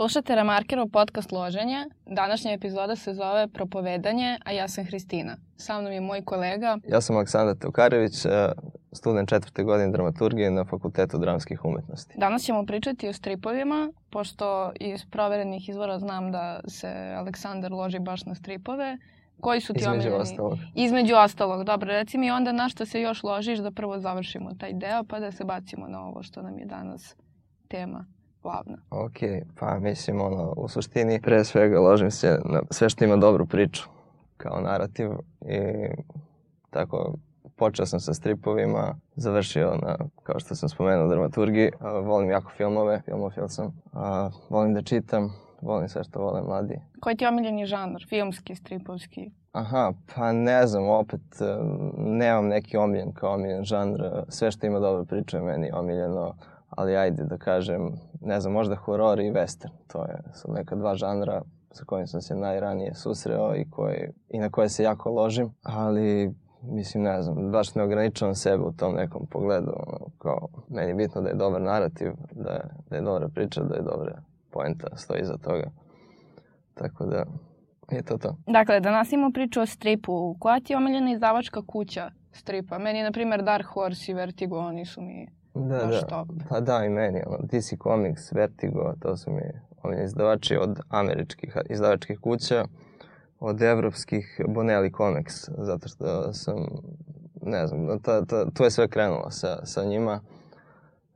Slušate Remarkerov podcast Loženje. Današnja epizoda se zove Propovedanje, a ja sam Hristina. Sa mnom je moj kolega. Ja sam Aleksandar Teukarević, e, student četvrte godine dramaturgije na Fakultetu dramskih umetnosti. Danas ćemo pričati o stripovima, pošto iz proverenih izvora znam da se Aleksandar loži baš na stripove. Koji su ti Između omiljeni? ostalog. Između ostalog. Dobro, reci mi onda na što se još ložiš da prvo završimo taj deo, pa da se bacimo na ovo što nam je danas tema glavna. Ok, pa mislim ono, u suštini pre svega ložim se na sve što ima dobru priču kao narativ i tako počeo sam sa stripovima, završio na, kao što sam spomenuo, dramaturgiji. A, volim jako filmove, filmofil sam. A, volim da čitam, volim sve što vole mladi. Koji ti je omiljeni žanr? Filmski, stripovski? Aha, pa ne znam, opet e, nemam neki omiljen kao omiljen žanr. Sve što ima dobro priča je meni omiljeno, ali ajde da kažem, ne znam, možda horor i western. To je, su neka dva žanra sa kojim sam se najranije susreo i, koje, i na koje se jako ložim, ali mislim, ne znam, baš ne ograničavam sebe u tom nekom pogledu, ono, kao, meni je bitno da je dobar narativ, da je, da je dobra priča, da je dobra poenta stoji iza toga. Tako da, je to to. Dakle, danas imamo priču o stripu. Koja ti je omiljena izdavačka kuća stripa? Meni, na primjer, Dark Horse i Vertigo, oni su mi Da, baš da. top. Pa da, i meni. Ono, DC Comics, Vertigo, to su mi omiljeni izdavači od američkih izdavačkih kuća, od evropskih Bonelli Comics, zato što sam, ne znam, to, to, to je sve krenulo sa, sa njima.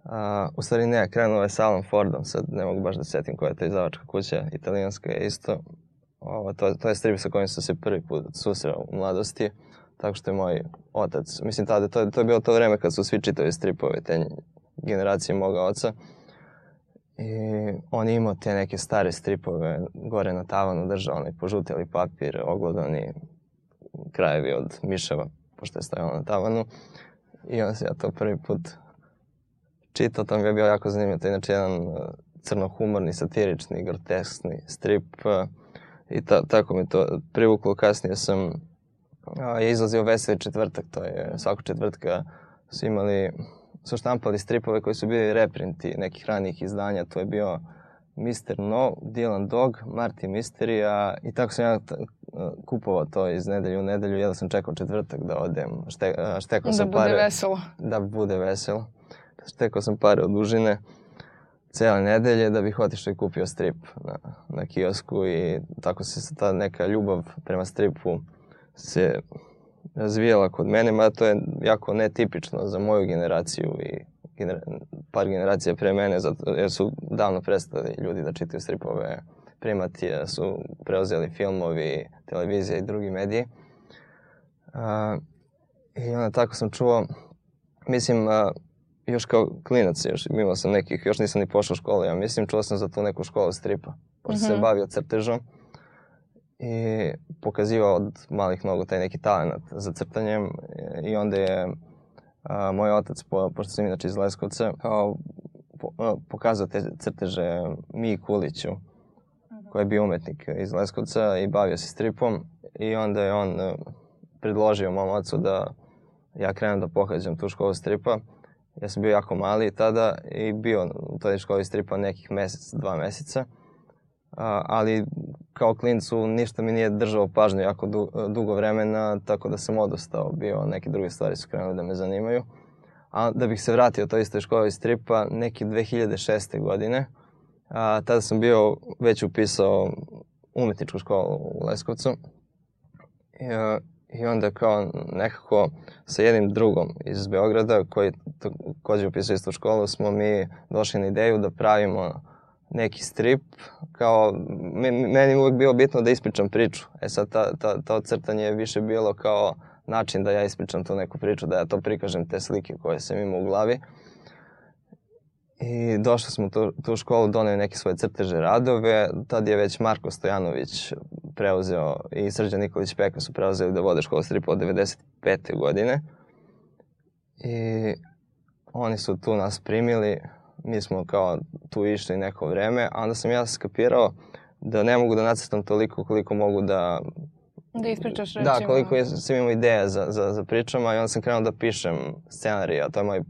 A, u stvari ne, krenulo je sa Alan Fordom, sad ne mogu baš da setim koja je to izdavačka kuća, italijanska je isto. Ovo, to, to je strip sa kojim sam se prvi put susreo u mladosti, tako što je moj otac, mislim tada, to, to je bilo to vreme kad su svi čitali stripove, te generacije moga oca. I on je imao te neke stare stripove, gore na tavanu držao onaj požuteli papir, oglodani krajevi od miševa, pošto je stajalo na tavanu. I onda se ja to prvi put čitao, to mi je bio jako zanimljivo. To je inače jedan uh, crnohumorni, satirični, groteskni strip. uh, I ta, tako mi to privuklo. Kasnije sam a, je izlazio Veseli četvrtak, to je svakog četvrtka su imali, su štampali stripove koji su bili reprinti nekih ranijih izdanja, to je bio Mr. No, Dylan Dog, Marty Mystery, i tako sam ja kupovao to iz nedelju u nedelju, jedno sam čekao četvrtak da odem, šte, a, štekao Da sam bude pare, veselo. da bude veselo. Štekao sam pare od dužine cele nedelje da bih otišao i kupio strip na, na kiosku i tako se ta neka ljubav prema stripu se razvijala kod mene, mada to je jako netipično za moju generaciju i gener par generacija pre mene, zato, jer su davno prestali ljudi da čitaju stripove, primatije su preuzeli filmovi, televizija i drugi mediji. A, I onda tako sam čuo, mislim, a, još kao klinac, još imao sam nekih, još nisam ni pošao u školu, ja mislim, čuo sam za tu neku školu stripa, pošto sam se Mhm. bavio crtežom i pokazivao od malih nogu taj neki talent za crtanjem i onda je a, moj otac, po, pošto sam inače iz Leskovca, kao, po, a, pokazao te crteže Miji Kuliću, koji je bio umetnik iz Leskovca i bavio se stripom i onda je on a, predložio mom ocu da ja krenem da pohađam tu školu stripa. Ja sam bio jako mali tada i bio u toj školi stripa nekih mesec, dva meseca. Ali kao klincu ništa mi nije držao pažnju jako du, dugo vremena, tako da sam odustao bio, neke druge stvari su krenule da me zanimaju. A da bih se vratio toj istoj školi stripa, neke 2006. godine, a, tada sam bio već upisao umetničku školu u Leskovcu. I, a, I onda kao nekako sa jednim drugom iz Beograda koji takođe upisao istu školu smo mi došli na ideju da pravimo neki strip, kao, me- meni je uvek bilo bitno da ispričam priču. E sad, ta, ta, to crtanje je više bilo kao način da ja ispričam tu neku priču, da ja to prikažem te slike koje sam imao u glavi. I došli smo tu, tu školu, doneli neke svoje crteže radove. Tad je već Marko Stojanović preuzeo i Srđan Nikolić Peka su preuzeli da vode školu stripa od 95. godine. I oni su tu nas primili, mi smo kao tu išli neko vreme, a onda sam ja skapirao da ne mogu da nacrtam toliko koliko mogu da... Da ispričaš recimo. Da, koliko je, sam imao ideja za, za, za pričama i onda sam krenuo da pišem scenarij, a to je moj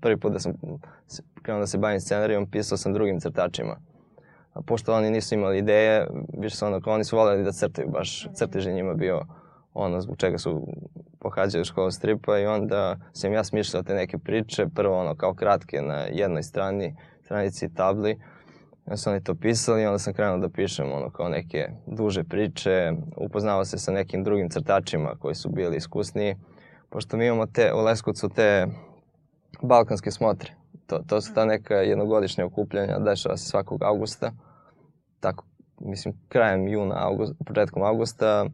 prvi put da sam krenuo da se bavim scenarijom, pisao sam drugim crtačima. a pošto oni nisu imali ideje, više su ono, kao oni su voljeli da crtaju, baš crtež je njima bio ono zbog čega su pohađali školu stripa i onda sam ja smišljao te neke priče, prvo ono kao kratke na jednoj strani, stranici tabli, Ja su oni to pisali i onda sam krenuo da pišem ono kao neke duže priče, upoznao se sa nekim drugim crtačima koji su bili iskusniji, pošto mi imamo te, u Leskovcu te balkanske smotre. To, to su ta neka jednogodišnja okupljanja, dešava se svakog augusta, tako, mislim, krajem juna, august, početkom augusta,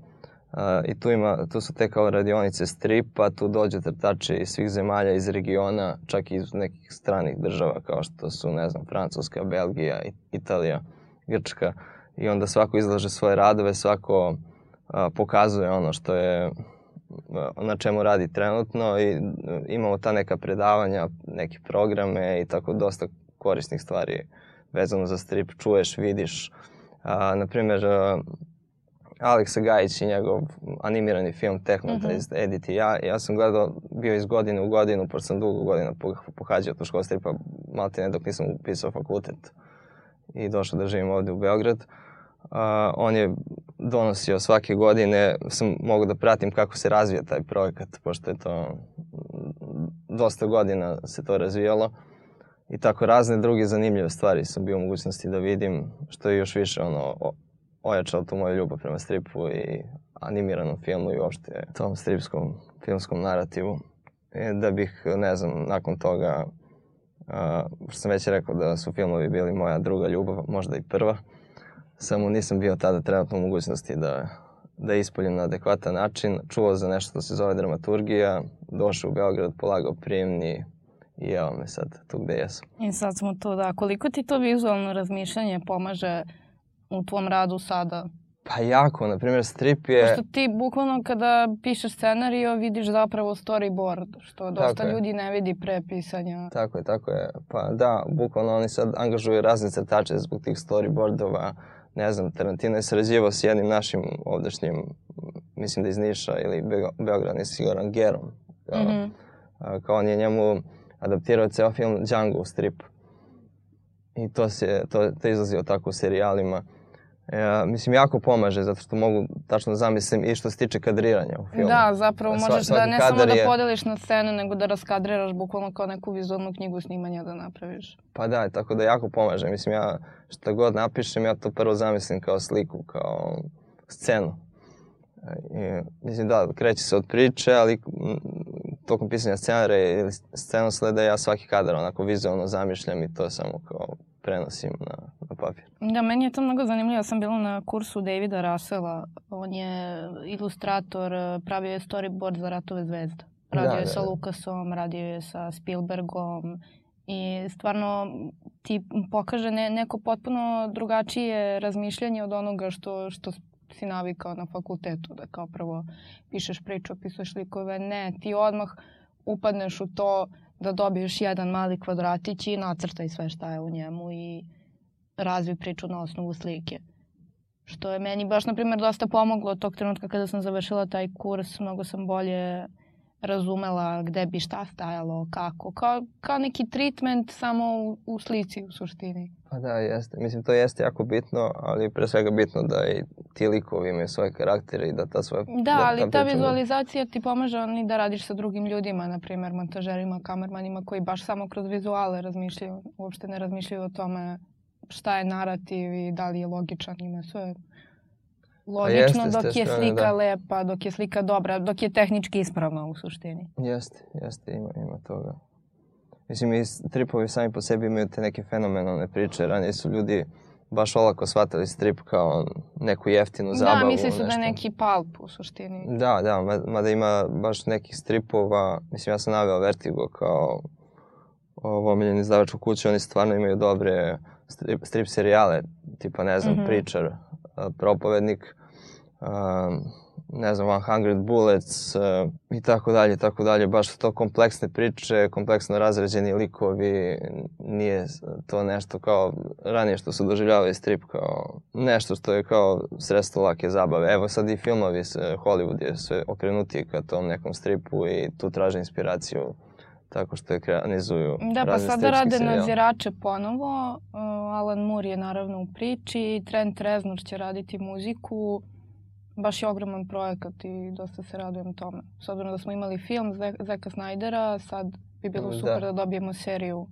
I tu, ima, tu su te kao radionice stripa, tu dođu crtači iz svih zemalja, iz regiona, čak i iz nekih stranih država kao što su, ne znam, Francuska, Belgija, Italija, Grčka. I onda svako izlaže svoje radove, svako uh, pokazuje ono što je na čemu radi trenutno i uh, imamo ta neka predavanja, neke programe i tako dosta korisnih stvari vezano za strip. Čuješ, vidiš, a, na primjer, Aleksa Gajić i njegov animirani film Tehno, mm -hmm. Edit i ja. Ja sam gledao, bio iz godine u godinu, pošto sam dugo godina pohađao tu školu stripa, maltene dok nisam upisao fakultet i došao da živim ovde u Beograd. Uh, on je donosio svake godine, sam mogu da pratim kako se razvija taj projekat, pošto je to dosta godina se to razvijalo. I tako razne druge zanimljive stvari sam bio u mogućnosti da vidim, što je još više ono, ojačao tu moju ljubav prema stripu i animiranom filmu i uopšte tom stripskom filmskom narativu. I da bih, ne znam, nakon toga, uh, sam već rekao da su filmovi bili moja druga ljubav, možda i prva, samo nisam bio tada trenutno u mogućnosti da, da ispoljim na adekvatan način. Čuo za nešto što se zove dramaturgija, došao u Beograd, polagao prijemni i evo me sad tu gde jesam. I sad smo tu, da. Koliko ti to vizualno razmišljanje pomaže u tvom radu sada? Pa jako, na primjer strip je... Pošto ti bukvalno kada pišeš scenario vidiš zapravo storyboard, što dosta tako ljudi je. ne vidi pre pisanja. Tako je, tako je. Pa da, bukvalno oni sad angažuju razne crtače zbog tih storyboardova. Ne znam, Tarantino je sarađivao s jednim našim ovdašnjim, mislim da iz Niša ili Beograd, nisi siguran, Gerom. Kao, mm -hmm. kao on je njemu adaptirao ceo film Django u strip. I to, se, to, to izlazi tako u serijalima. Ja, mislim, jako pomaže, zato što mogu tačno zamislim i što se tiče kadriranja u filmu. Da, zapravo Sva, možeš da ne samo da je... podeliš na scenu, nego da raskadriraš bukvalno kao neku vizualnu knjigu snimanja da napraviš. Pa da, tako da jako pomaže. Mislim, ja šta god napišem, ja to prvo zamislim kao sliku, kao scenu. I, mislim, da, kreće se od priče, ali tokom pisanja scenara ili scenosleda ja svaki kadar onako vizualno zamišljam i to samo kao prenosim na. Da, meni je to mnogo zanimljivo. Ja sam bila na kursu Davida Russella. On je ilustrator, pravio je storyboard za Ratove zvezda. Radio da, je da, sa da. Lukasom, radio je sa Spielbergom i stvarno ti pokaže ne, neko potpuno drugačije razmišljanje od onoga što, što si navikao na fakultetu, da kao prvo pišeš priču, opisuješ likove. Ne, ti odmah upadneš u to da dobiješ jedan mali kvadratić i nacrtaj sve šta je u njemu i razvi priču na osnovu slike. Što je meni baš, na primjer, dosta pomoglo tog trenutka kada sam završila taj kurs. Mnogo sam bolje razumela gde bi šta stajalo, kako. Kao, kao neki treatment samo u, u slici u suštini. Pa da, jeste. Mislim, to jeste jako bitno, ali pre svega bitno da i ti likovi imaju svoje karaktere i da ta svoja... Da, da ali ta, ta vizualizacija ti pomaže oni da radiš sa drugim ljudima, na primjer montažerima, kamermanima koji baš samo kroz vizuale razmišljaju, uopšte ne razmišljaju o tome šta je narativ i da li je logičan, ima sve logično jeste, dok je slika da. lepa, dok je slika dobra, dok je tehnički ispravna u suštini. Jeste, jeste, ima, ima toga. Mislim, i stripovi sami po sebi imaju te neke fenomenalne priče. Ranije su ljudi baš olako shvatali strip kao neku jeftinu zabavu. Da, misli su da je neki palp u suštini. Da, da, mada ima baš nekih stripova. Mislim, ja sam naveo Vertigo kao ovo omiljeni izdavač u kući. Oni stvarno imaju dobre strip, strip serijale, tipa, ne znam, mm -hmm. Preacher, propovednik ne znam, 100 Bullets uh, i tako dalje, tako dalje. Baš su to kompleksne priče, kompleksno razređeni likovi. Nije to nešto kao ranije što su doživljavali strip kao nešto što je kao sredstvo lake zabave. Evo sad i filmovi, Hollywood je sve okrenuti ka tom nekom stripu i tu traže inspiraciju tako što ekranizuju Da, pa sada rade serijal. nadzirače ponovo. Uh, Alan Moore je naravno u priči, Trent Reznor će raditi muziku. Baš je ogroman projekat i dosta se radujem tome. S obzirom da smo imali film Zeka Snydera, sad bi bilo da. super da, da dobijemo seriju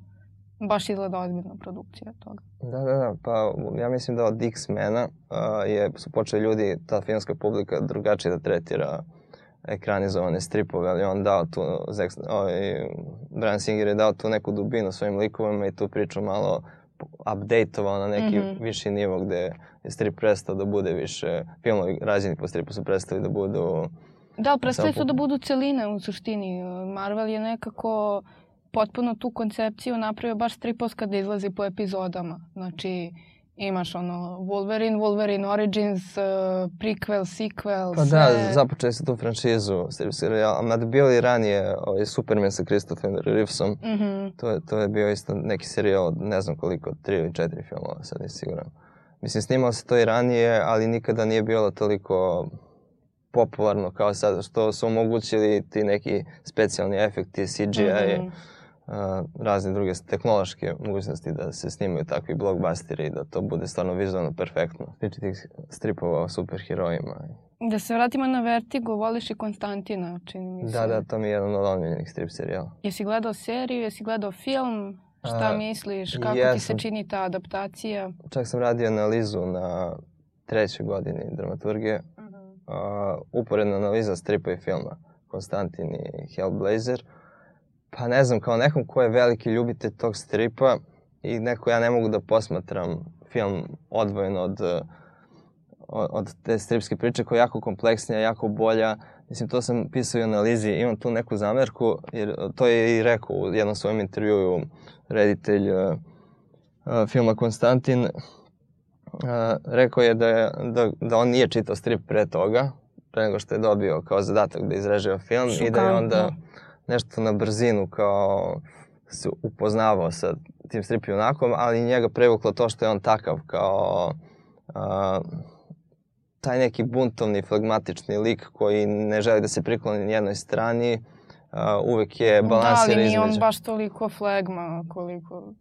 baš izgleda ozbiljna produkcija toga. Da, da, da, pa ja mislim da od X-mena uh, je, su počeli ljudi, ta filmska publika drugačije da tretira ekranizovane stripove, ali on dao tu, ovaj, Brian Singer je dao tu neku dubinu svojim likovima i tu priču malo updateovao na neki mm -hmm. viši nivo gde je strip prestao da bude više, filmovi rađeni po stripu su prestali da budu... Da, prestali su da budu celine u suštini. Marvel je nekako potpuno tu koncepciju napravio baš stripovs kada izlazi po epizodama. Znači, imaš ono Wolverine, Wolverine Origins, uh, prequel, sequel, Pa sve. da, započeli se tu franšizu serijal, a bio i ranije ovaj Superman sa Christopher Reevesom. Mm -hmm. to, je, to je bio isto neki serijal, ne znam koliko, tri ili četiri filmova, sad nisam siguran. Mislim, snimao se to i ranije, ali nikada nije bilo toliko popularno kao sad, što su omogućili ti neki specijalni efekti, CGI, mm -hmm razne druge tehnološke mogućnosti da se snimaju takvi blockbusteri i da to bude stvarno vizualno perfektno. Tiče tih stripova o superherojima. Da se vratimo na Vertigo, voliš i Konstantina, čini mi se. Da, da, to mi je jedan od omiljenih strip serijala. Jesi gledao seriju, jesi gledao film? Šta A, misliš? Kako jesam. ti se čini ta adaptacija? Čak sam radio analizu na trećoj godini dramaturgije. Uh mhm. -huh. uh, uporedna analiza stripa i filma. Konstantin i Hellblazer. Uh, pa ne znam, kao nekom ko je veliki ljubitelj tog stripa i neko ja ne mogu da posmatram film odvojeno od, od, od te stripske priče koja je jako kompleksnija, jako bolja. Mislim, to sam pisao i u analizi, imam tu neku zamerku, jer to je i rekao u jednom svojom intervjuu reditelj uh, uh, filma Konstantin. Uh, rekao je da, je, da, da on nije čitao strip pre toga, pre nego što je dobio kao zadatak da izreževa film Šukantno. i da je onda nešto na brzinu kao se upoznavao sa tim strip junakom, ali njega prevuklo to što je on takav kao a, taj neki buntovni, flegmatični lik koji ne želi da se prikloni nijednoj strani, a, uvek je balansira između. Da, ali nije on baš toliko flegma koliko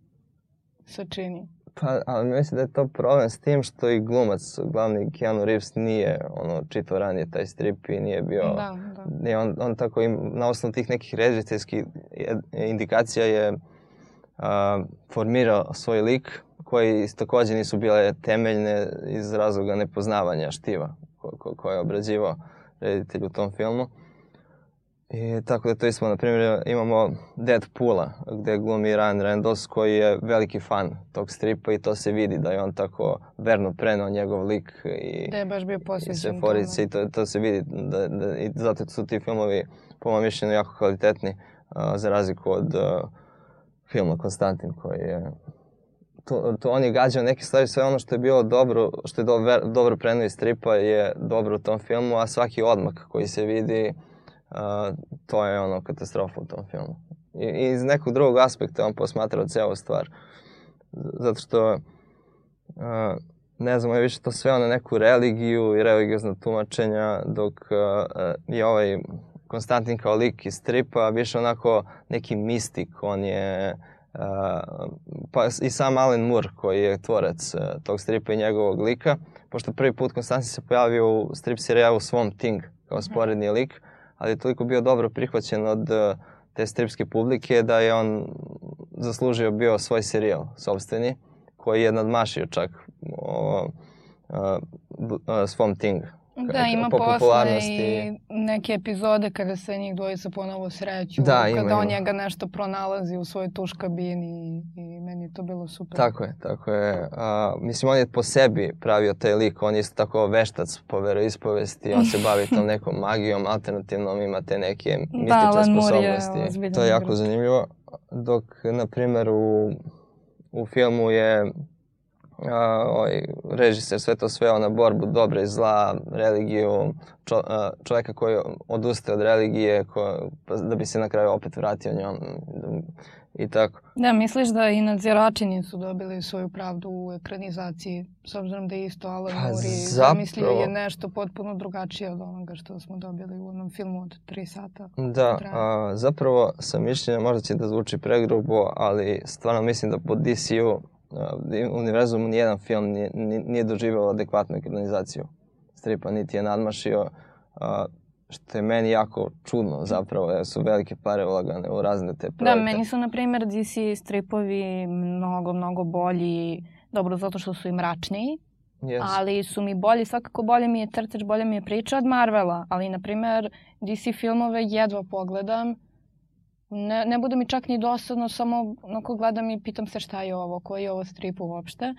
se čini. Pa, ali mislim da je to problem s tim što i glumac, glavni Keanu Reeves nije ono, čitao ranije taj strip i nije bio... Da, da. Nije on, on tako im, na osnovu tih nekih rediteljskih indikacija je a, formirao svoj lik koji takođe nisu bile temeljne iz razloga nepoznavanja štiva ko, ko, koje je obrađivao reditelj u tom filmu. I tako da to smo, na primjer, imamo Deadpoola, gde glumi Ryan Reynolds, koji je veliki fan tog stripa i to se vidi da je on tako verno prenao njegov lik i... Da je baš bio posvećen tome. I to, to se vidi, da, da, i zato su ti filmovi, po mojom mišljenju, jako kvalitetni, uh, za razliku od uh, filma Konstantin, koji je... To, to on je gađao neke stvari, sve ono što je bilo dobro, što je do, dobro prenao iz stripa je dobro u tom filmu, a svaki odmak koji se vidi uh, to je ono katastrofa u tom filmu. I, iz nekog drugog aspekta on posmatrao celu stvar. Zato što uh, ne znam, je više to sve ono neku religiju i religiozna tumačenja, dok uh, je ovaj Konstantin kao lik iz stripa više onako neki mistik, on je uh, pa i sam Alan Moore koji je tvorac uh, tog stripa i njegovog lika, pošto prvi put Konstantin se pojavio u strip serijalu Swamp Thing kao sporedni lik, ali je toliko bio dobro prihvaćen od eh, te stripske publike da je on zaslužio bio svoj serijal sobstveni, koji je nadmašio čak o, o, o, Swamp Thing. Da, ima po posle i neke epizode kada se njih dvojica ponovo sreću, da, kada ima, on ima. njega nešto pronalazi u svojoj tuš kabini i meni je to bilo super. Tako je, tako je. A, mislim, on je po sebi pravio taj lik, on je isto tako veštac po veroispovesti, on se bavi tom nekom magijom, alternativnom, ima te neke da, mistične da, sposobnosti. Je to je jako zanimljivo. Dok, na primer, u, u filmu je a, ovaj, režiser sve to sveo na borbu dobra i zla, religiju, čo, a, čoveka koji odustaje od religije ko, pa, da bi se na kraju opet vratio njom. i tako. Da, misliš da i nadzirači nisu dobili svoju pravdu u ekranizaciji, s obzirom da je isto Alan pa, Moore zamislio je nešto potpuno drugačije od onoga što smo dobili u onom filmu od 3 sata. Da, a, zapravo sam mišljenja, možda će da zvuči pregrubo, ali stvarno mislim da po DC-u univerzumu nijedan film nije, nije doživao adekvatnu ekranizaciju stripa, niti je nadmašio. Što je meni jako čudno zapravo, jer su velike pare ulagane u razne te projekte. Da, meni su, na primjer, DC stripovi mnogo, mnogo bolji, dobro, zato što su i mračniji, yes. ali su mi bolji, svakako bolje mi je crtež, bolje mi je priča od Marvela, ali, na primjer, DC filmove jedva pogledam, ne, ne bude mi čak ni dosadno, samo onako gledam i pitam se šta je ovo, koji je ovo strip uopšte,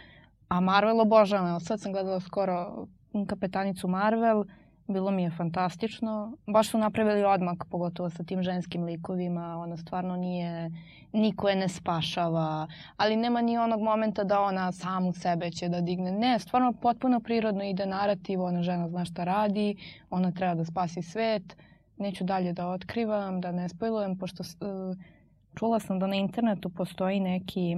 a Marvel obožavam, sad sam gledala skoro kapetanicu Marvel, Bilo mi je fantastično. Baš su napravili odmak, pogotovo sa tim ženskim likovima. Ona stvarno nije, niko je ne spašava, ali nema ni onog momenta da ona samu sebe će da digne. Ne, stvarno potpuno prirodno ide narativ, ona žena zna šta radi, ona treba da spasi svet. Neću dalje da otkrivam, da ne spojlujem, pošto uh, čula sam da na internetu postoji neki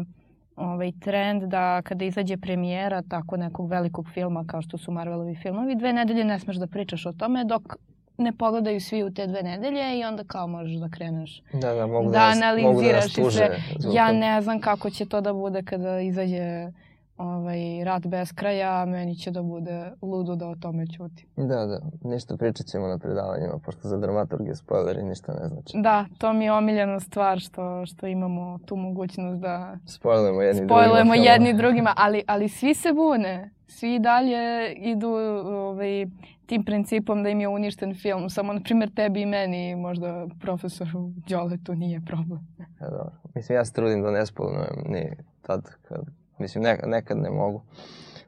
ovaj, trend da kada izađe premijera tako nekog velikog filma kao što su Marvelovi filmovi, dve nedelje ne smeš da pričaš o tome dok ne pogledaju svi u te dve nedelje i onda kao možeš da kreneš da, da, mogu da, da analiziraš mogu da i sve. Ja ne znam kako će to da bude kada izađe ovaj, rat bez kraja, meni će da bude ludo da o tome ćuti. Da, da, ništa pričat ćemo na predavanjima, pošto za dramaturgije spoileri ništa ne znači. Da, to mi je omiljena stvar što, što imamo tu mogućnost da spoilujemo jedni spoilujemo drugima. jedni drugima, ali, ali svi se bune. Svi dalje idu ovaj, tim principom da im je uništen film. Samo, na primjer, tebi i meni, možda profesoru Đoletu nije problem. Ja, dobro. Mislim, ja se trudim da ne spoilujem ni tad kad Mislim, nekad, nekad ne mogu.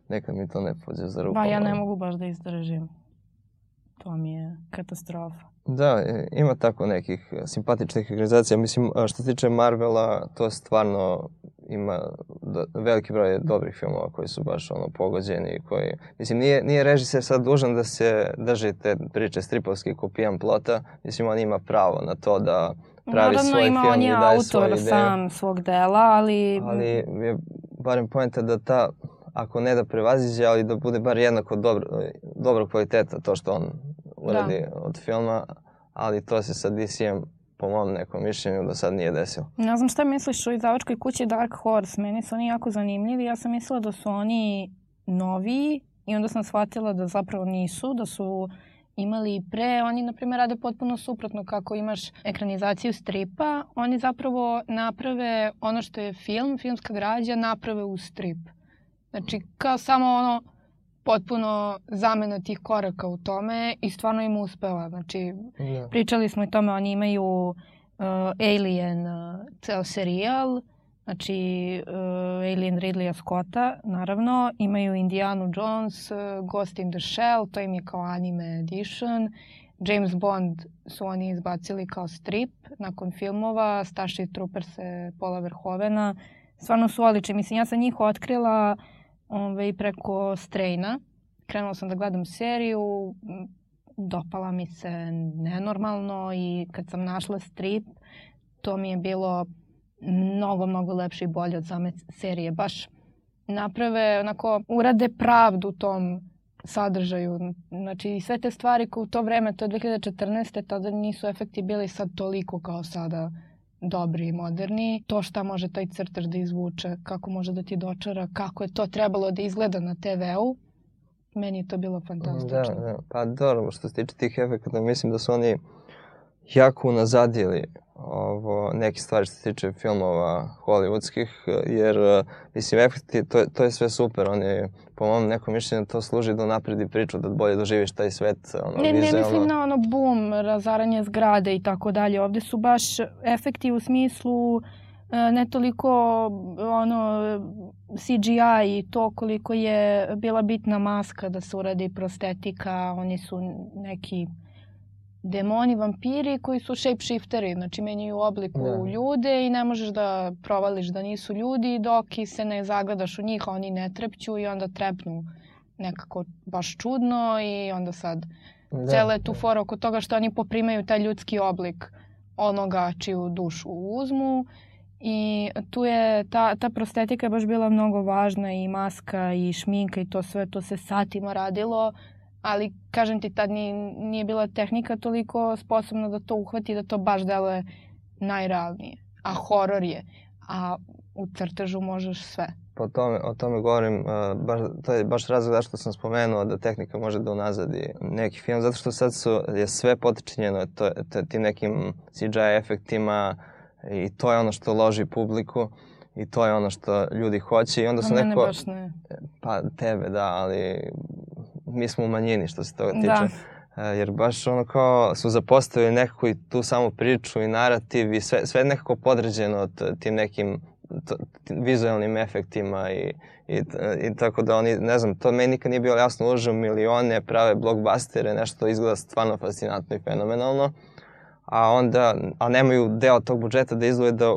Nekad mi to ne pođe za rukom. Ba, ja ne mogu baš da izdržim. To mi je katastrofa. Da, ima tako nekih simpatičnih organizacija. Mislim, što se tiče Marvela, to stvarno ima do, veliki broj dobrih filmova koji su baš ono pogođeni. Koji, mislim, nije, nije režiser sad dužan da se drži te priče stripovski kopijan plota. Mislim, on ima pravo na to da pravi Naravno, svoj ima film on je autor sam svog dela, ali... Ali je barem pojenta da ta, ako ne da prevaziđe, ali da bude bar jednako dobro, dobro kvaliteta to što on uradi da. od filma, ali to se sa DC-em po mom nekom mišljenju do sad nije desilo. Ne znam šta misliš o izdavačkoj kući Dark Horse, meni su oni jako zanimljivi, ja sam mislila da su oni noviji i onda sam shvatila da zapravo nisu, da su imali pre, oni na primjer rade potpuno suprotno kako imaš ekranizaciju stripa, oni zapravo naprave ono što je film, filmska građa naprave u strip. Znači kao samo ono potpuno zamena tih koraka u tome i stvarno im uspeva. Znači yeah. Da. pričali smo i tome, oni imaju uh, Alien uh, ceo serijal, Znači, uh, Alien Ridleya Scotta, naravno, imaju Indiana Jones, uh, Ghost in the Shell, to im je kao anime edition. James Bond su oni izbacili kao strip nakon filmova, Starship Troopers Pola Verhovena. Stvarno su odlični. Mislim, ja sam njih otkrila ovaj, preko Strejna. Krenula sam da gledam seriju, dopala mi se nenormalno i kad sam našla strip, to mi je bilo mnogo, mnogo lepše i bolje od same serije. Baš naprave, onako, urade pravdu tom sadržaju. Znači, sve te stvari koje u to vreme, to je 2014. tada nisu efekti bili sad toliko kao sada dobri i moderni. To šta može taj crtaž da izvuče, kako može da ti dočara, kako je to trebalo da izgleda na TV-u, meni je to bilo fantastično. Da, da. Pa dobro, što se tiče tih efekata, mislim da su oni jako unazadili ovo, neke stvari što se tiče filmova hollywoodskih, jer, mislim, efekti, to, to je sve super, oni, po mom nekom mišljenju, to služi da napredi priču, da bolje doživiš taj svet, ono, ne, vizualno. Ne mislim na ono bum, razaranje zgrade i tako dalje, ovde su baš efekti u smislu e, ne toliko ono CGI i to koliko je bila bitna maska da se uradi prostetika, oni su neki demoni, vampiri koji su shapeshifteri, znači menjaju oblik u da. ljude i ne možeš da provališ da nisu ljudi dok i se ne zagledaš u njih, oni ne trepću i onda trepnu nekako baš čudno i onda sad da. cele tu fora oko toga što oni poprimaju taj ljudski oblik onoga čiju dušu uzmu I tu je, ta, ta prostetika je baš bila mnogo važna i maska i šminka i to sve, to se satima radilo, ali kažem ti tad nije, nije bila tehnika toliko sposobna da to uhvati, da to baš deluje najrealnije. A horor je, a u crtežu možeš sve. Po tome, o tome govorim, uh, baš, to je baš razlog zašto sam spomenuo da tehnika može da unazadi neki film, zato što sad su, je sve potičenjeno to, to, tim nekim CGI efektima, I to je ono što loži publiku i to je ono što ljudi hoće i onda su neko... baš ne. Pa tebe, da, ali mi smo u manjini što se toga tiče. Da. Jer baš ono kao su zapostavili nekako i tu samu priču i narativ i sve, sve nekako podređeno tim nekim to, tim vizualnim efektima i, i, i tako da oni, ne znam, to meni nikad nije bilo jasno, uložu milione, prave blockbustere, nešto izgleda stvarno fascinantno i fenomenalno a onda, a nemaju deo tog budžeta da izvoje da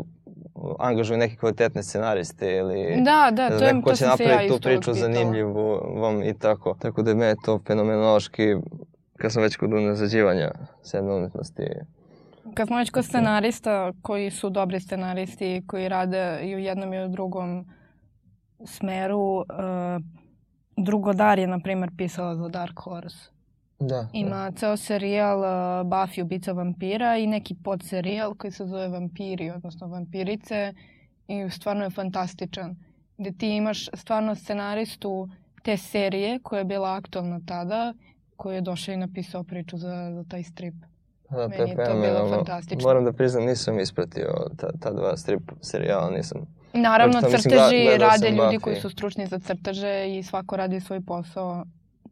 angažuju neke kvalitetne scenariste ili da, da, to, je, ko će napraviti ja tu priču zanimljivu i tako. Tako da me je to fenomenološki, kad sam već kod unazađivanja sedme umetnosti. Kad smo već kod scenarista koji su dobri scenaristi koji rade i u jednom i u drugom smeru, uh, Drugodar je, na primer, pisala za Dark Horse. Da, Ima da. ceo serijal uh, Buffy ubica vampira i neki podserijal koji se zove Vampiri, odnosno Vampirice i stvarno je fantastičan. Gde ti imaš stvarno scenaristu te serije koja je bila aktualna tada, koji je došao i napisao priču za, za taj strip. Da, Meni je to bilo fantastično. Moram da priznam, nisam ispratio ta, ta dva strip serijala, nisam... Naravno, crteži rade ljudi Buffy. koji su stručni za crteže i svako radi svoj posao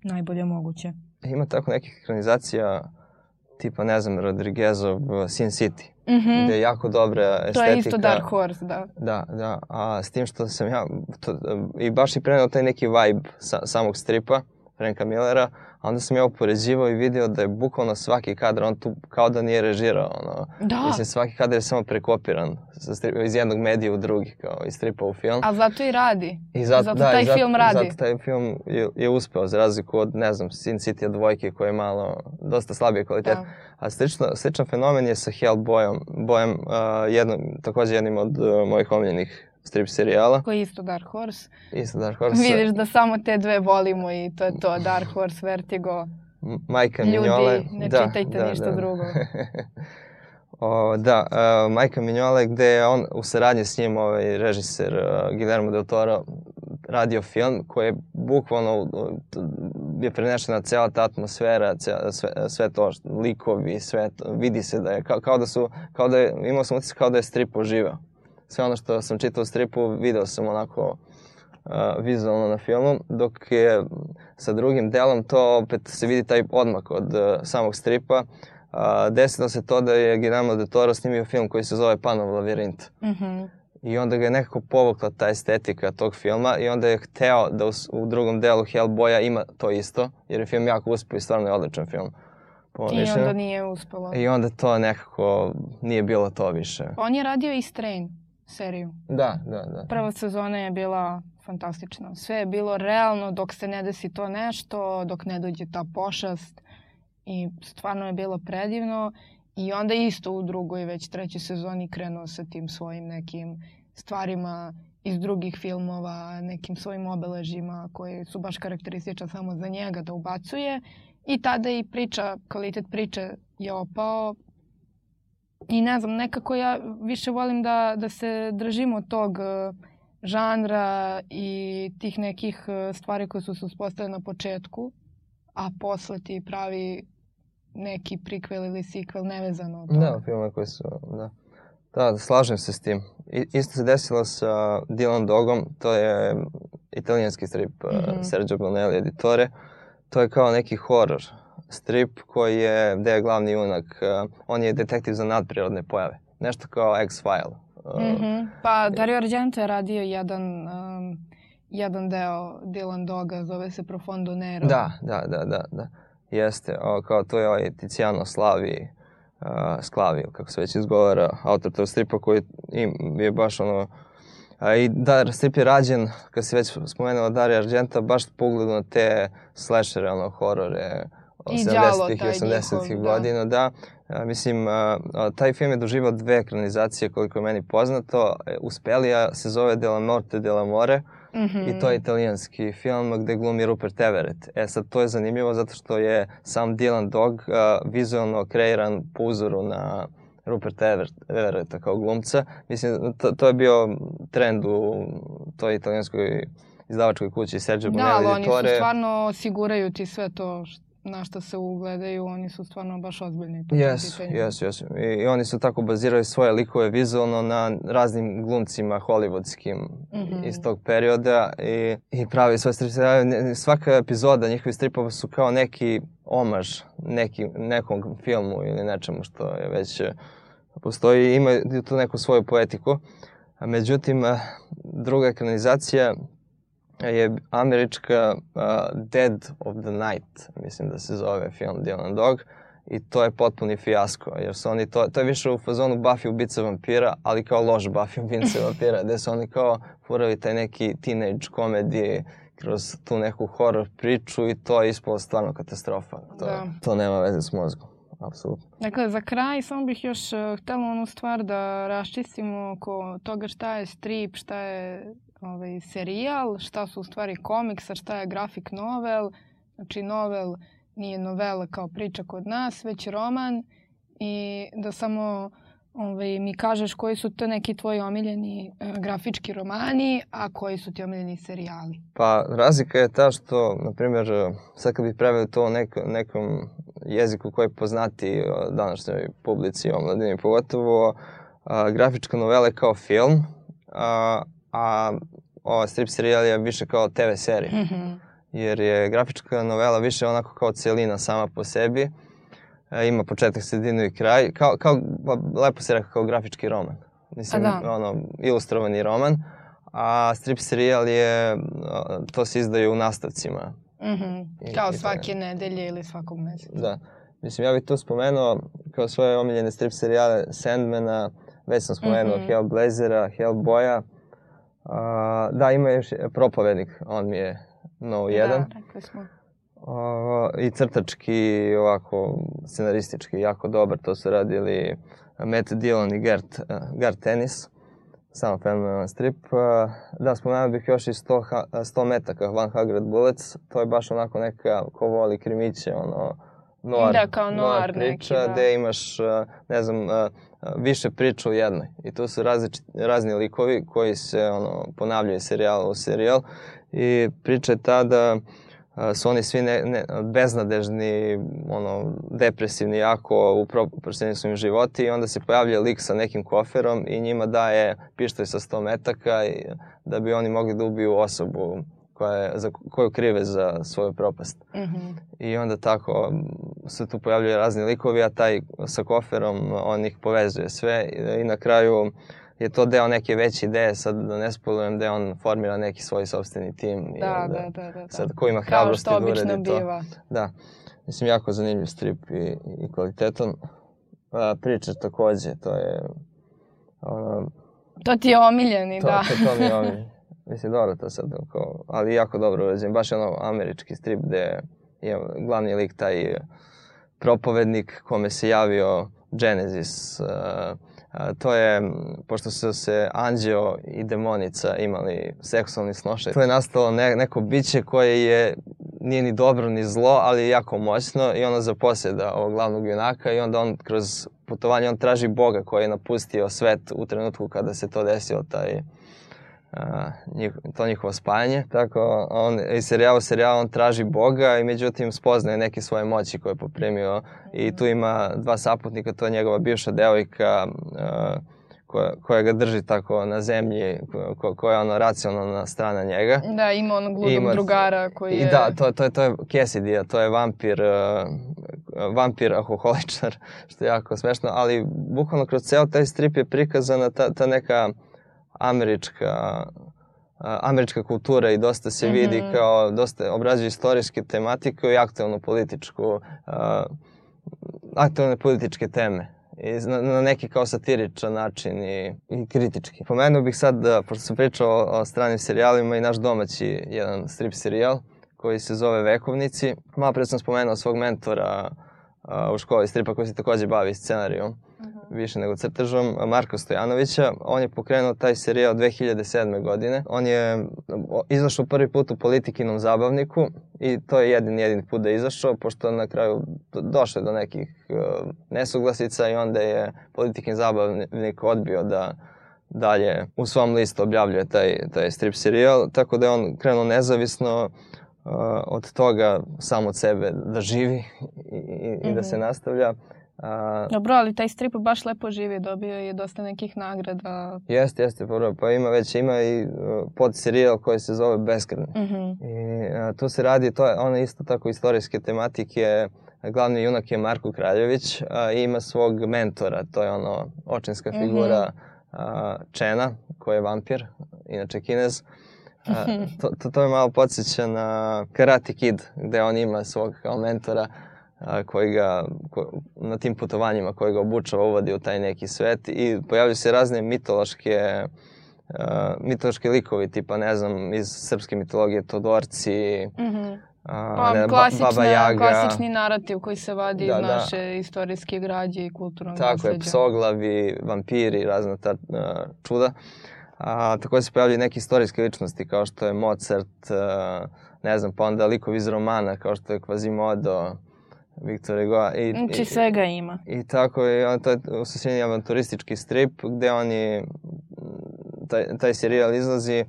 najbolje moguće ima tako nekih ekranizacija tipa, ne znam, Rodriguezov Sin City, mm -hmm. gde je jako dobra estetika. To je isto Dark Horse, da. Da, da, a s tim što sam ja, to, i baš i prenao taj neki vibe sa, samog stripa, Franka Millera, a onda sam ja upoređivao i video da je bukvalno svaki kadar, on tu kao da nije režirao, ono. Da. Mislim, svaki kadar je samo prekopiran iz jednog medija u drugi, kao iz stripa u film. A zato i radi. I zato, zato da, taj zato, film radi. Zato taj film je, je uspeo, za razliku od, ne znam, Sin City dvojke koje je malo, dosta slabije kvalitet. Da. A slično, sličan fenomen je sa Hellboyom, bojem, uh, jednom, takođe jednim od uh, mojih omiljenih strip serijala. Koji je isto Dark Horse. Isto Dark Horse. Vidiš da samo te dve volimo i to je to, Dark Horse, Vertigo. Majka Minjole. Ljudi, ne da, čitajte da, ništa da. drugo. o, da, uh, Majka Minjole gde je on u saradnji s njim, ovaj režiser uh, Guillermo del Toro, radio film koji je bukvalno je prenešena cela ta atmosfera, cela, sve, sve to, likovi, sve to, vidi se da je, kao, kao da su, kao da je, imao sam utisak kao da je strip oživao sve ono što sam čitao u stripu video sam onako uh, vizualno na filmu, dok je sa drugim delom to opet se vidi taj odmak od uh, samog stripa. Uh, desilo se to da je Guillermo de Toro snimio film koji se zove Panov lavirint. Mm -hmm. I onda ga je nekako povukla ta estetika tog filma i onda je hteo da u, u drugom delu Hellboya ima to isto, jer je film jako uspio i stvarno je odličan film. Po I onda nije uspelo. I onda to nekako nije bilo to više. On je radio i Strain seriju. Da, da, da. Prva sezona je bila fantastična. Sve je bilo realno dok se ne desi to nešto, dok ne dođe ta pošast i stvarno je bilo predivno i onda isto u drugoj već trećoj sezoni krenuo sa tim svojim nekim stvarima iz drugih filmova, nekim svojim obeležima koji su baš karakterističa samo za njega da ubacuje i tada i priča, kvalitet priče je opao, I ne znam, nekako ja više volim da, da se držimo tog e, žanra i tih nekih e, stvari koje su se uspostavile na početku, a posle ti pravi neki prikvel ili sikvel nevezano od toga. Da, filme koji su, da. Da, slažem se s tim. I, isto se desilo sa Dylan Dogom, to je italijanski strip mm -hmm. Sergio Bonelli editore. To je kao neki horor strip koji je, gde je glavni junak, uh, on je detektiv za nadprirodne pojave. Nešto kao X-File. Uh, mm -hmm. Pa Dario Argento je radio jedan, um, jedan deo Dylan Doga, zove se Profondo Nero. Da, da, da, da, da. Jeste, o, kao to je ovaj Tiziano Slavi, uh, Sklavi, kako se već izgovara, autor tog stripa koji im, je baš ono, A, I da, strip je rađen, kad si već spomenula Dario Argenta, baš po ugledu na te slashere, ono, horore, 70-ih i 80-ih da. godina, da. A, mislim, taj film je doživao dve ekranizacije koliko je meni poznato. E, Uspelija se zove Della Morte della More mm -hmm. i to je italijanski film gde glumi Rupert Everett. E sad, to je zanimljivo zato što je sam Dylan Dog a, vizualno kreiran po uzoru na Rupert Everetta kao glumca. Mislim, to, to je bio trend u toj italijanskoj izdavačkoj kući Sergio da, Bonelli Da, ali oni su stvarno osiguraju ti sve to što na što se ugledaju, oni su stvarno baš ozbiljni. Jes, jes, jes. I, I oni su tako bazirali svoje likove vizualno na raznim glumcima hollywoodskim mm -hmm. iz tog perioda i, i pravi svoje stripove. Svaka epizoda njihovih stripova su kao neki omaž neki, nekom filmu ili nečemu što je već postoji i ima tu neku svoju poetiku. Međutim, druga ekranizacija je američka uh, Dead of the Night, mislim da se zove film Dylan Dog. I to je potpuni fijasko, jer su oni to, to je više u fazonu Buffy ubica vampira, ali kao loš Buffy ubica vampira, gde su oni kao furali taj neki teenage komedije kroz tu neku horror priču i to je ispalo stvarno katastrofa. To, da. to nema veze s mozgom. Apsolutno. Dakle, za kraj samo bih još uh, htela onu stvar da raščistimo oko toga šta je strip, šta je ovaj, serijal, šta su u stvari komiks, a šta je grafik novel. Znači, novel nije novela kao priča kod nas, već roman i da samo ovaj, mi kažeš koji su to neki tvoji omiljeni e, grafički romani, a koji su ti omiljeni serijali. Pa razlika je ta što, na primjer, sad kad bih preveo to nek, nekom jeziku koji je poznati današnjoj publici, omladini pogotovo, a, grafička novela je kao film, a, a ova strip serijal je više kao TV serija. Mm -hmm. Jer je grafička novela više onako kao cijelina sama po sebi. E, ima početak, sredinu i kraj. Kao, kao, pa, lepo se rekao, kao grafički roman. Mislim, da. ono, ilustrovani roman. A strip serijal je, to se izdaje u nastavcima. Mm -hmm. I, kao i svake je. nedelje ili svakog meseca. Da. Mislim, ja bih tu spomenuo kao svoje omiljene strip serijale Sandmana, već sam spomenuo mm -hmm. Hellblazera, Hellboya, A, da, ima još propovednik, on mi je no jedan. Da, rekli smo. A, I crtački, ovako, scenaristički, jako dobar. To su radili Matt Dillon i Gert, Gert Tennis. Samo fenomenalan strip. Da, spomenuo bih još i 100, 100 metaka, 100 Bullets. To je baš onako neka, ko voli krimiće, ono, noir, da, kao noir, noir priča, neki, da. gde imaš, ne znam, više priča u jednoj. I tu su različit, razni likovi koji se ono, ponavljaju serijal u serijal. I priča je ta da su oni svi ne, ne, beznadežni, ono, depresivni jako, upropašteni su im životi i onda se pojavlja lik sa nekim koferom i njima daje pištoj sa 100 metaka i, da bi oni mogli da ubiju osobu koja je, za, koju krive za svoju propast. Mm -hmm. I onda tako se tu pojavljaju razni likovi, a taj sa koferom, on ih povezuje sve i, i na kraju je to deo neke veće ideje, sad da ne spolujem da on formira neki svoj sobstveni tim. Da, i onda, da, da, da, da. Sad ko ima hrabrosti da uredi to. Biva. Da. Mislim, jako zanimljiv strip i, i kvalitetan. A, priča takođe, to je... Ono, to ti je omiljeni, to, da. To, to mi je omiljeni. Mislim, dobro to sad, kao, ali jako dobro urađen. Baš je ono američki strip gde je glavni lik taj propovednik kome se javio Genesis. Uh, uh, to je, pošto su se anđeo i demonica imali seksualni snošaj, to je nastalo ne, neko biće koje je nije ni dobro ni zlo, ali je jako moćno i ono zaposjeda ovog glavnog junaka i onda on kroz putovanje on traži Boga koji je napustio svet u trenutku kada se to desilo, taj njih, to njihovo spajanje. Tako, on iz serijala u serijal on traži Boga i međutim spoznaje neke svoje moći koje je poprimio i tu ima dva saputnika, to je njegova bivša devojka koja, koja ga drži tako na zemlji, ko, koja je ono racionalna strana njega. Da, ima onog ludog ima, drugara koji je... I da, to, to, to je Cassidy, to je vampir, uh, vampir alkoholičar, što je jako smešno, ali bukvalno kroz ceo taj strip je prikazana ta, ta neka američka američka kultura i dosta se mm -hmm. vidi kao, dosta obrađuje istorijske tematike i aktualno političku, uh, aktualne političke teme. I na, na neki kao satiričan način i, i kritički. Pomenuo bih sad, da, pošto sam pričao o, o stranim serijalima i naš domaći jedan strip serijal, koji se zove Vekovnici. Malo pre sam spomenuo svog mentora u školi stripa koji se takođe bavi scenarijom uh mhm. -huh. Više nego crtežom, Marko Stojanovića. On je pokrenuo taj serijal 2007. godine. On je izašao prvi put u politikinom zabavniku i to je jedin jedin put da je izašao, pošto na kraju došlo do nekih uh, nesuglasica i onda je politikin zabavnik odbio da dalje u svom listu objavljuje taj, taj strip serijal, tako da je on krenuo nezavisno uh, od toga sam od sebe da živi i, i, mm -hmm. i da se mhm. nastavlja. A, Dobro, ali taj strip baš lepo živi, dobio je dosta nekih nagrada. Jeste, jeste, pa, pa ima već, ima i uh, pod serijal koji se zove Beskrni. Mm -hmm. I a, tu se radi, to je, ona isto tako istorijske tematike, glavni junak je Marko Kraljević a, i ima svog mentora, to je ono očinska figura mm -hmm Čena, koji je vampir, inače kinez. A, to, to, to me malo podsjeća na Karate Kid, gde on ima svog kao mentora a, koji ga, ko, na tim putovanjima koji ga obučava, uvodi u taj neki svet i pojavljaju se razne mitološke uh, mitološki likovi, tipa, ne znam, iz srpske mitologije, Todorci, mm -hmm. A, pa, ne, klasična, Baba Jaga. klasični narativ koji se vadi da, iz da. naše da. istorijske građe i kulturnog Tako nasleđa. je, psoglavi, vampiri, razna ta uh, čuda. A, takođe se pojavljaju neke istorijske ličnosti kao što je Mozart, uh, ne znam, pa onda likovi iz romana kao što je Quasimodo, Viktor Hugo. I, znači i, svega ima. I tako je, on, to je u avanturistički strip gde oni, taj, taj serijal izlazi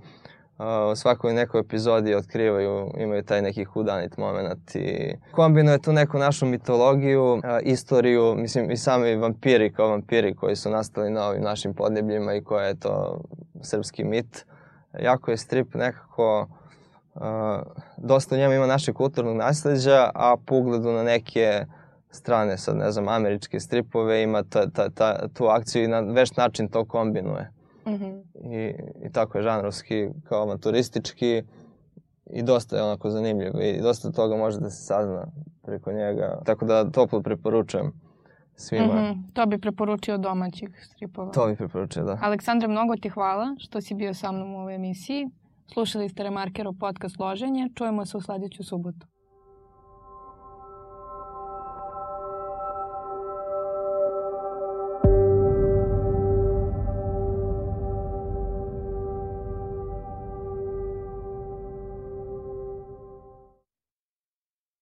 u svakoj nekoj epizodi otkrivaju, imaju taj neki hudanit moment i kombinuje tu neku našu mitologiju, istoriju, mislim i sami vampiri kao vampiri koji su nastali na ovim našim podnebljima i koja je to srpski mit. Jako je strip nekako, uh, dosta u njemu ima našeg kulturnog nasledđa, a po ugledu na neke strane, sad ne znam, američke stripove, ima ta, ta, ta, tu akciju i na veš način to kombinuje. Mm -hmm. I, I tako je žanrovski, kao avanturistički i dosta je onako zanimljiv i dosta toga može da se sazna preko njega. Tako da toplo preporučujem svima. Mm -hmm. To bi preporučio domaćih stripova. To bi preporučio, da. Aleksandre, mnogo ti hvala što si bio sa mnom u ovoj emisiji. Slušali ste Remarkerov podcast Loženje. Čujemo se u sledeću subotu.